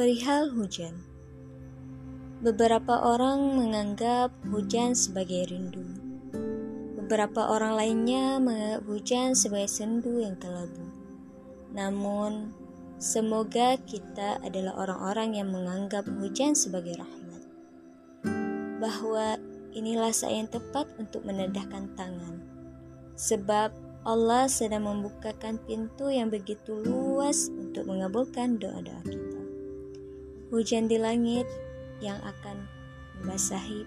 Perihal hujan, beberapa orang menganggap hujan sebagai rindu. Beberapa orang lainnya menganggap hujan sebagai sendu yang kelabu. Namun, semoga kita adalah orang-orang yang menganggap hujan sebagai rahmat. Bahwa inilah saat yang tepat untuk menedahkan tangan. Sebab Allah sedang membukakan pintu yang begitu luas untuk mengabulkan doa-doa kita hujan di langit yang akan membasahi